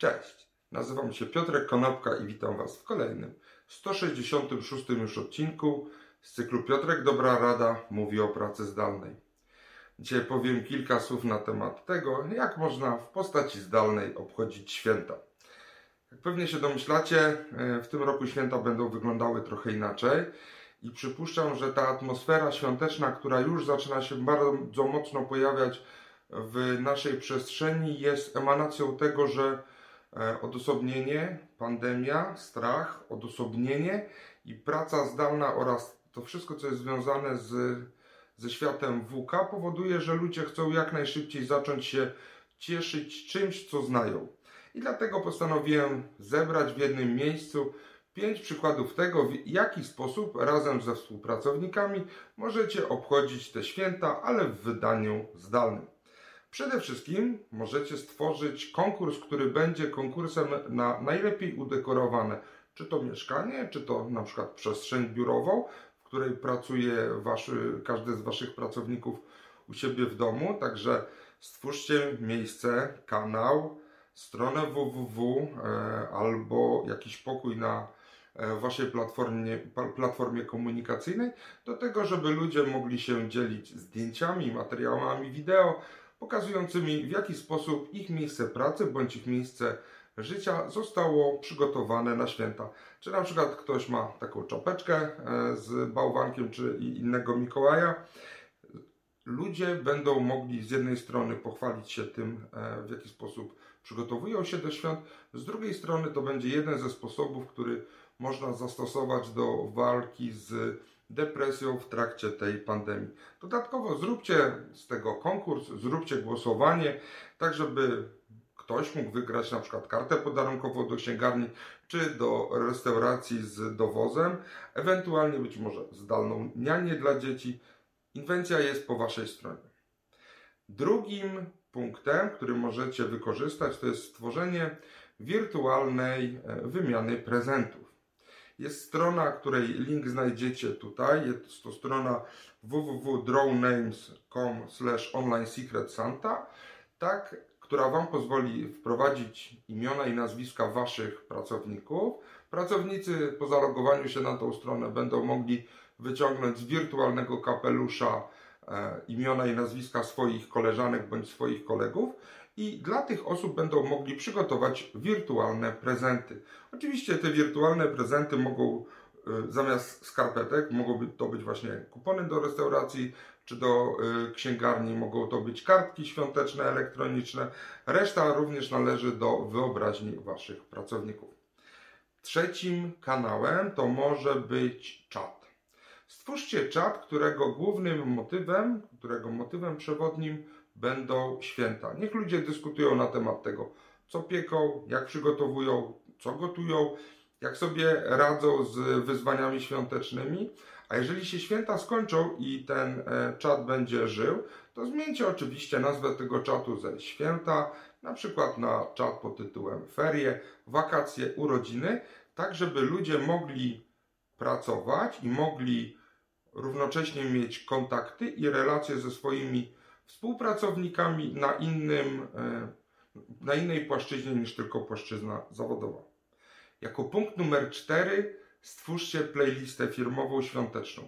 Cześć, nazywam się Piotrek Konopka i witam Was w kolejnym 166 już odcinku z cyklu Piotrek Dobra Rada mówi o pracy zdalnej. Dzisiaj powiem kilka słów na temat tego, jak można w postaci zdalnej obchodzić święta. Jak pewnie się domyślacie, e, w tym roku święta będą wyglądały trochę inaczej i przypuszczam, że ta atmosfera świąteczna, która już zaczyna się bardzo mocno pojawiać w naszej przestrzeni, jest emanacją tego, że odosobnienie, pandemia, strach, odosobnienie i praca zdalna oraz to wszystko, co jest związane z, ze światem WK, powoduje, że ludzie chcą jak najszybciej zacząć się cieszyć czymś, co znają. I dlatego postanowiłem zebrać w jednym miejscu pięć przykładów tego, w jaki sposób razem ze współpracownikami możecie obchodzić te święta, ale w wydaniu zdalnym. Przede wszystkim możecie stworzyć konkurs, który będzie konkursem na najlepiej udekorowane, czy to mieszkanie, czy to na przykład przestrzeń biurową, w której pracuje wasz, każdy z Waszych pracowników u siebie w domu. Także stwórzcie miejsce, kanał, stronę www e, albo jakiś pokój na e, Waszej platformie, platformie komunikacyjnej, do tego, żeby ludzie mogli się dzielić zdjęciami, materiałami wideo, pokazującymi w jaki sposób ich miejsce pracy bądź ich miejsce życia zostało przygotowane na święta. Czy na przykład ktoś ma taką czapeczkę e, z bałwankiem czy innego Mikołaja. Ludzie będą mogli z jednej strony pochwalić się tym, e, w jaki sposób przygotowują się do świąt, z drugiej strony to będzie jeden ze sposobów, który można zastosować do walki z depresją w trakcie tej pandemii. Dodatkowo zróbcie z tego konkurs, zróbcie głosowanie, tak żeby ktoś mógł wygrać na przykład kartę podarunkową do księgarni czy do restauracji z dowozem, ewentualnie być może zdalną nianię dla dzieci. Inwencja jest po Waszej stronie. Drugim punktem, który możecie wykorzystać, to jest stworzenie wirtualnej e, wymiany prezentów. Jest strona, której link znajdziecie tutaj. Jest to strona www.drawnames.com online secret santa, tak, która Wam pozwoli wprowadzić imiona i nazwiska Waszych pracowników. Pracownicy po zalogowaniu się na tą stronę będą mogli wyciągnąć z wirtualnego kapelusza e, imiona i nazwiska swoich koleżanek bądź swoich kolegów i dla tych osób będą mogli przygotować wirtualne prezenty. Oczywiście te wirtualne prezenty mogą y, zamiast skarpetek mogą to być właśnie kupony do restauracji czy do y, księgarni, mogą to być kartki świąteczne, elektroniczne. Reszta również należy do wyobraźni Waszych pracowników. Trzecim kanałem to może być czat. Stwórzcie czat, którego głównym motywem, którego motywem przewodnim będą święta. Niech ludzie dyskutują na temat tego, co pieką, jak przygotowują, co gotują, jak sobie radzą z wyzwaniami świątecznymi. A jeżeli się święta skończą i ten e, czat będzie żył, to zmieńcie oczywiście nazwę tego czatu ze święta, na przykład na czat pod tytułem ferie, wakacje, urodziny, tak żeby ludzie mogli pracować i mogli równocześnie mieć kontakty i relacje ze swoimi współpracownikami na, innym, e, na innej płaszczyźnie niż tylko płaszczyzna zawodowa. Jako punkt numer cztery stwórzcie playlistę firmową świąteczną.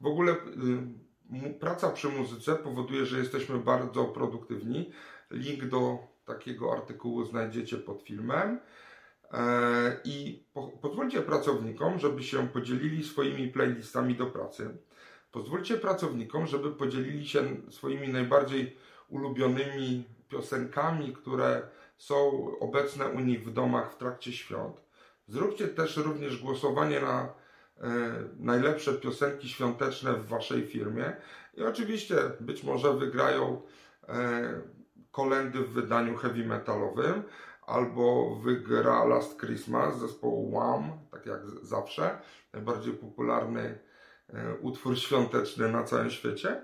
W ogóle y, praca przy muzyce powoduje, że jesteśmy bardzo produktywni. Link do takiego artykułu znajdziecie pod filmem. E, I pozwólcie pracownikom, żeby się podzielili swoimi playlistami do pracy. Pozwólcie pracownikom, żeby podzielili się swoimi najbardziej ulubionymi piosenkami, które są obecne u nich w domach w trakcie świąt. Zróbcie też również głosowanie na e, najlepsze piosenki świąteczne w waszej firmie i oczywiście być może wygrają e, kolendy w wydaniu heavy metalowym albo wygra Last Christmas zespołu Wham, tak jak zawsze, najbardziej popularny utwór świąteczny na całym świecie.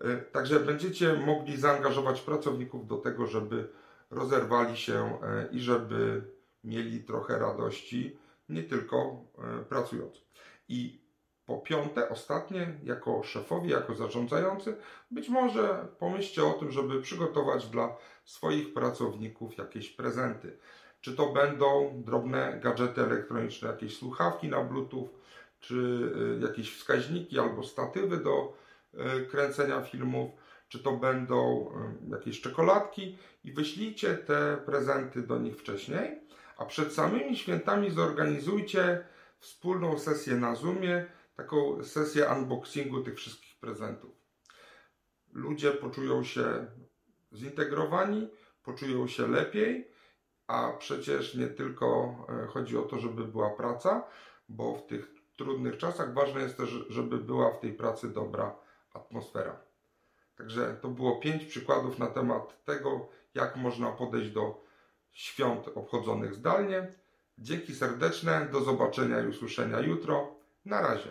E, także będziecie mogli zaangażować pracowników do tego, żeby rozerwali się e, i żeby mieli trochę radości, nie tylko pracując. I po piąte, ostatnie, jako szefowie, jako zarządzający, być może pomyślcie o tym, żeby przygotować dla swoich pracowników jakieś prezenty. czy to będą drobne gadżety elektroniczne, jakieś słuchawki na Bluetooth, czy y, jakieś wskaźniki albo statywy do y, kręcenia filmów, czy to będą y, jakieś czekoladki i wyślijcie te prezenty do nich wcześniej, a przed samymi świętami zorganizujcie wspólną sesję na Zoomie, taką sesję unboxingu tych wszystkich prezentów. Ludzie poczują się zintegrowani, poczują się lepiej, a przecież nie tylko chodzi o to, żeby była praca, bo w tych trudnych czasach ważne jest też, żeby była w tej pracy dobra atmosfera. Także to było pięć przykładów na temat tego, jak można podejść do świąt obchodzonych zdalnie. Dzięki serdeczne, do zobaczenia i usłyszenia jutro. Na razie.